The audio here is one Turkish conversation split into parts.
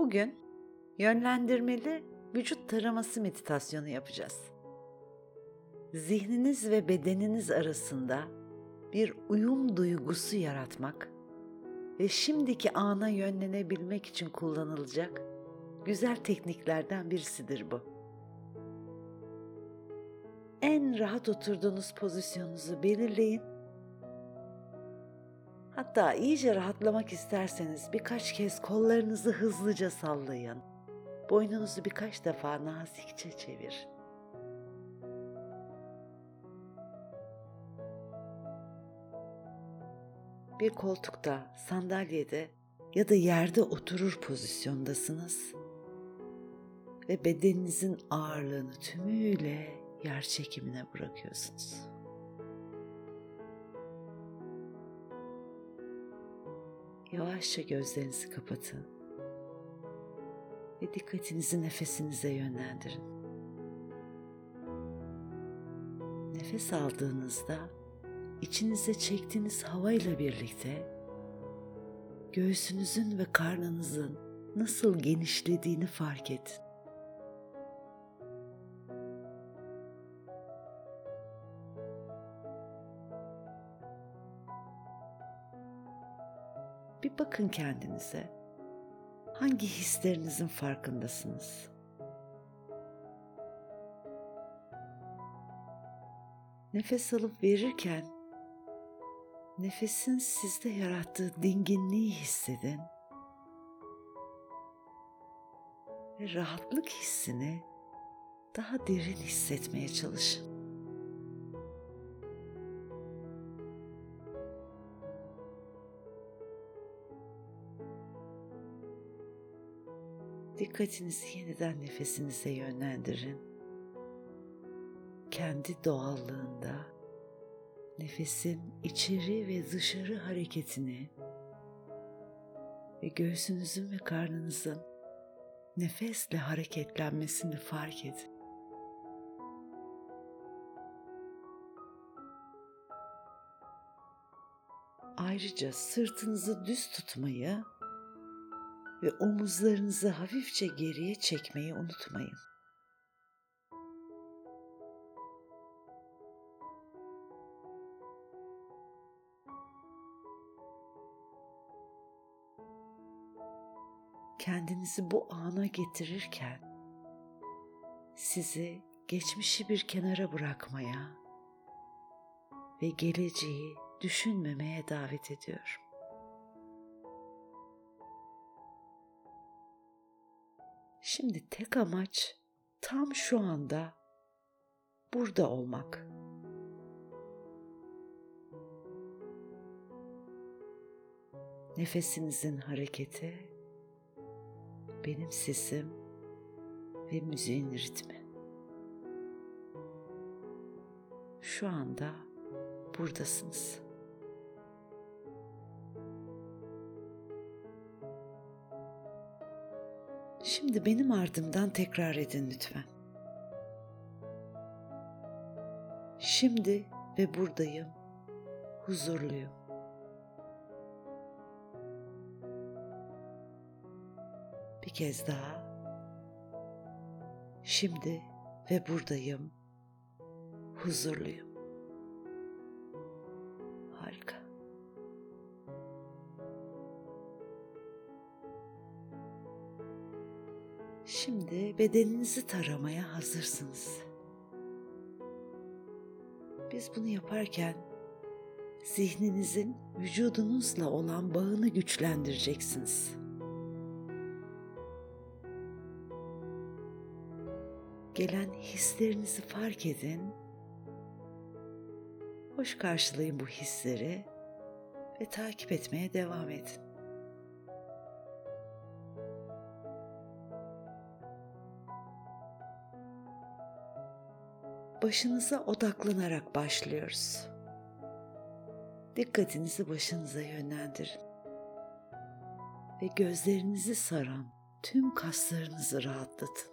Bugün yönlendirmeli vücut taraması meditasyonu yapacağız. Zihniniz ve bedeniniz arasında bir uyum duygusu yaratmak ve şimdiki ana yönlenebilmek için kullanılacak güzel tekniklerden birisidir bu. En rahat oturduğunuz pozisyonunuzu belirleyin. Hatta iyice rahatlamak isterseniz birkaç kez kollarınızı hızlıca sallayın. Boynunuzu birkaç defa nazikçe çevir. Bir koltukta, sandalyede ya da yerde oturur pozisyondasınız ve bedeninizin ağırlığını tümüyle yer çekimine bırakıyorsunuz. Yavaşça gözlerinizi kapatın ve dikkatinizi nefesinize yönlendirin. Nefes aldığınızda içinize çektiğiniz havayla birlikte göğsünüzün ve karnınızın nasıl genişlediğini fark edin. Bir bakın kendinize. Hangi hislerinizin farkındasınız? Nefes alıp verirken nefesin sizde yarattığı dinginliği hissedin. Ve rahatlık hissini daha derin hissetmeye çalışın. Dikkatinizi yeniden nefesinize yönlendirin. Kendi doğallığında nefesin içeri ve dışarı hareketini ve göğsünüzün ve karnınızın nefesle hareketlenmesini fark edin. Ayrıca sırtınızı düz tutmayı ve omuzlarınızı hafifçe geriye çekmeyi unutmayın. Kendinizi bu ana getirirken sizi geçmişi bir kenara bırakmaya ve geleceği düşünmemeye davet ediyorum. Şimdi tek amaç tam şu anda burada olmak. Nefesinizin hareketi, benim sesim ve müziğin ritmi. Şu anda buradasınız. Şimdi benim ardımdan tekrar edin lütfen. Şimdi ve buradayım, huzurluyum. Bir kez daha. Şimdi ve buradayım, huzurluyum. Şimdi bedeninizi taramaya hazırsınız. Biz bunu yaparken zihninizin vücudunuzla olan bağını güçlendireceksiniz. Gelen hislerinizi fark edin. Hoş karşılayın bu hisleri ve takip etmeye devam edin. Başınıza odaklanarak başlıyoruz. Dikkatinizi başınıza yönlendirin ve gözlerinizi saran tüm kaslarınızı rahatlatın.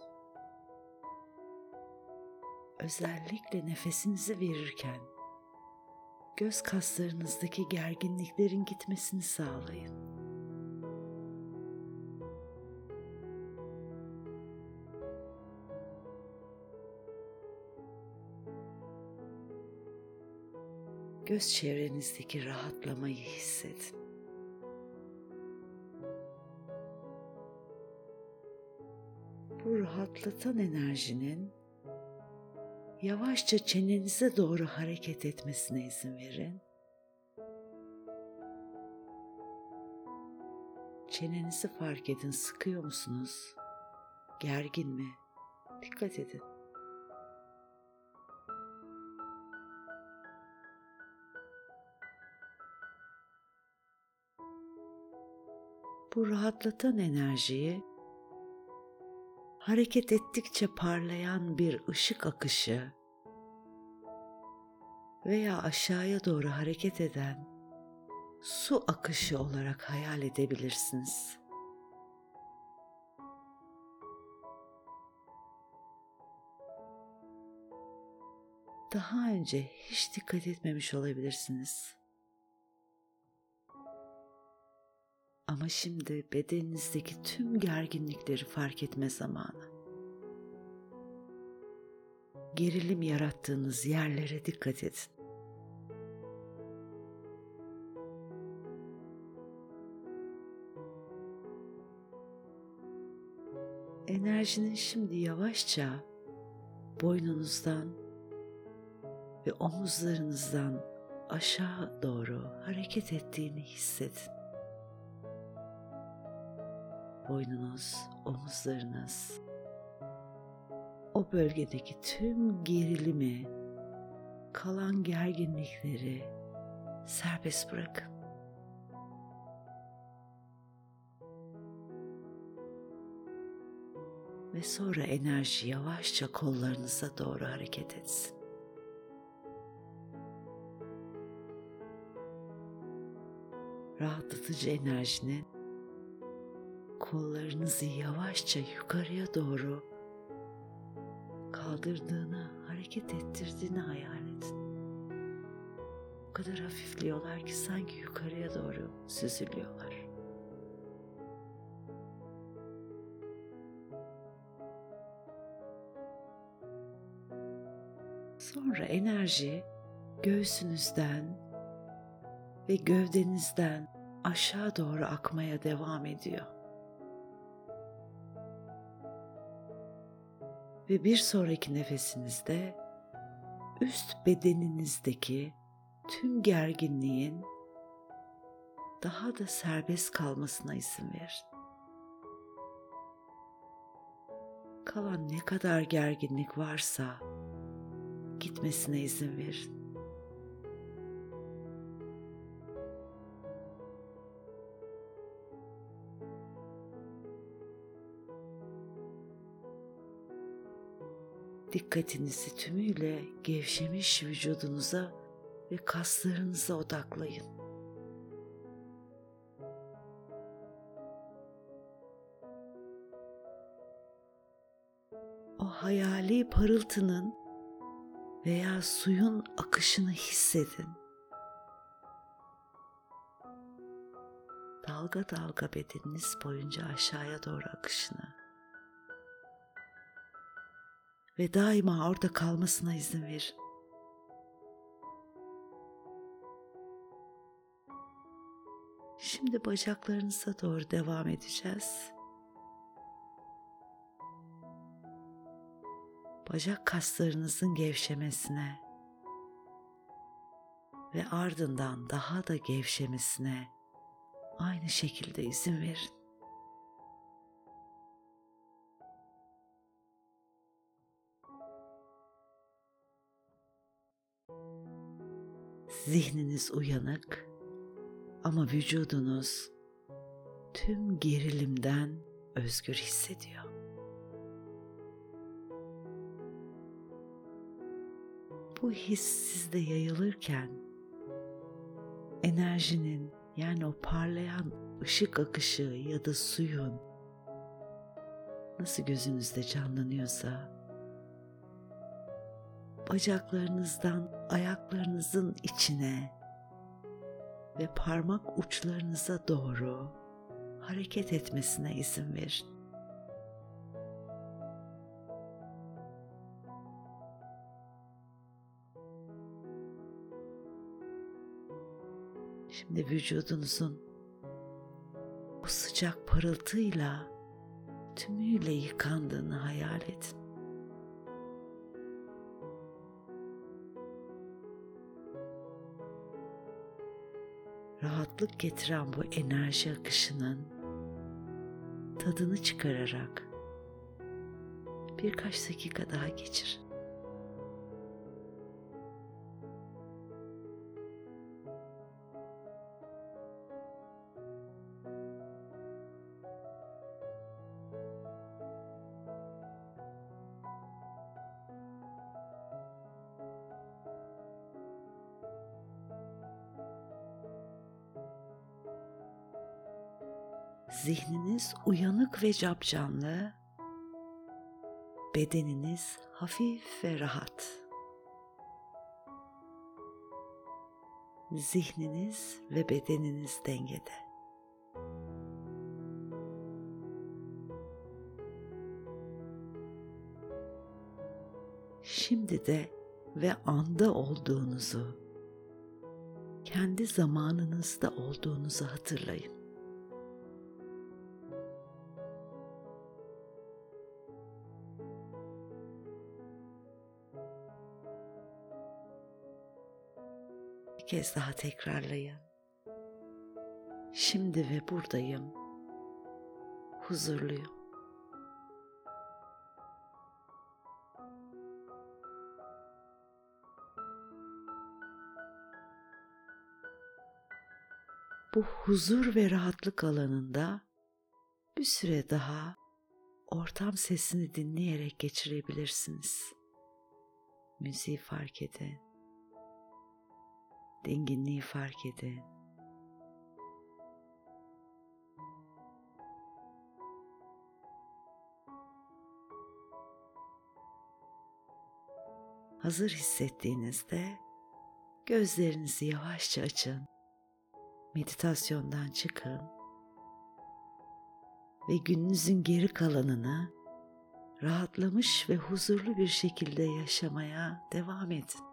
Özellikle nefesinizi verirken göz kaslarınızdaki gerginliklerin gitmesini sağlayın. Göz çevrenizdeki rahatlamayı hissedin. Bu rahatlatan enerjinin yavaşça çenenize doğru hareket etmesine izin verin. Çenenizi fark edin, sıkıyor musunuz? Gergin mi? Dikkat edin. Bu rahatlatan enerjiyi hareket ettikçe parlayan bir ışık akışı veya aşağıya doğru hareket eden su akışı olarak hayal edebilirsiniz. Daha önce hiç dikkat etmemiş olabilirsiniz. Ama şimdi bedeninizdeki tüm gerginlikleri fark etme zamanı. Gerilim yarattığınız yerlere dikkat edin. Enerjinin şimdi yavaşça boynunuzdan ve omuzlarınızdan aşağı doğru hareket ettiğini hissedin. Boynunuz, omuzlarınız o bölgedeki tüm gerilimi, kalan gerginlikleri serbest bırakın. ve sonra enerji yavaşça kollarınıza doğru hareket etsin. Rahatlatıcı enerjinin kollarınızı yavaşça yukarıya doğru kaldırdığını, hareket ettirdiğini hayal edin. O kadar hafifliyorlar ki sanki yukarıya doğru süzülüyorlar. Sonra enerji göğsünüzden ve gövdenizden aşağı doğru akmaya devam ediyor. Ve bir sonraki nefesinizde üst bedeninizdeki tüm gerginliğin daha da serbest kalmasına izin verin. Kalan ne kadar gerginlik varsa gitmesine izin verin. Dikkatinizi tümüyle gevşemiş vücudunuza ve kaslarınıza odaklayın. O hayali parıltının veya suyun akışını hissedin. Dalga dalga bedeniniz boyunca aşağıya doğru akışını ve daima orada kalmasına izin verin. Şimdi bacaklarınıza doğru devam edeceğiz. bacak kaslarınızın gevşemesine ve ardından daha da gevşemesine aynı şekilde izin verin. Zihniniz uyanık ama vücudunuz tüm gerilimden özgür hissediyor. bu his sizde yayılırken enerjinin yani o parlayan ışık akışı ya da suyun nasıl gözünüzde canlanıyorsa bacaklarınızdan ayaklarınızın içine ve parmak uçlarınıza doğru hareket etmesine izin verin. Şimdi vücudunuzun bu sıcak parıltıyla tümüyle yıkandığını hayal edin. Rahatlık getiren bu enerji akışının tadını çıkararak birkaç dakika daha geçirin. Zihniniz uyanık ve capcanlı, bedeniniz hafif ve rahat. Zihniniz ve bedeniniz dengede. Şimdi de ve anda olduğunuzu, kendi zamanınızda olduğunuzu hatırlayın. Kez daha tekrarlayın. Şimdi ve buradayım. Huzurluyum. Bu huzur ve rahatlık alanında bir süre daha ortam sesini dinleyerek geçirebilirsiniz. Müziği fark edin. Dinginliği fark edin. Hazır hissettiğinizde gözlerinizi yavaşça açın. Meditasyondan çıkın ve gününüzün geri kalanını rahatlamış ve huzurlu bir şekilde yaşamaya devam edin.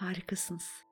Harikasınız.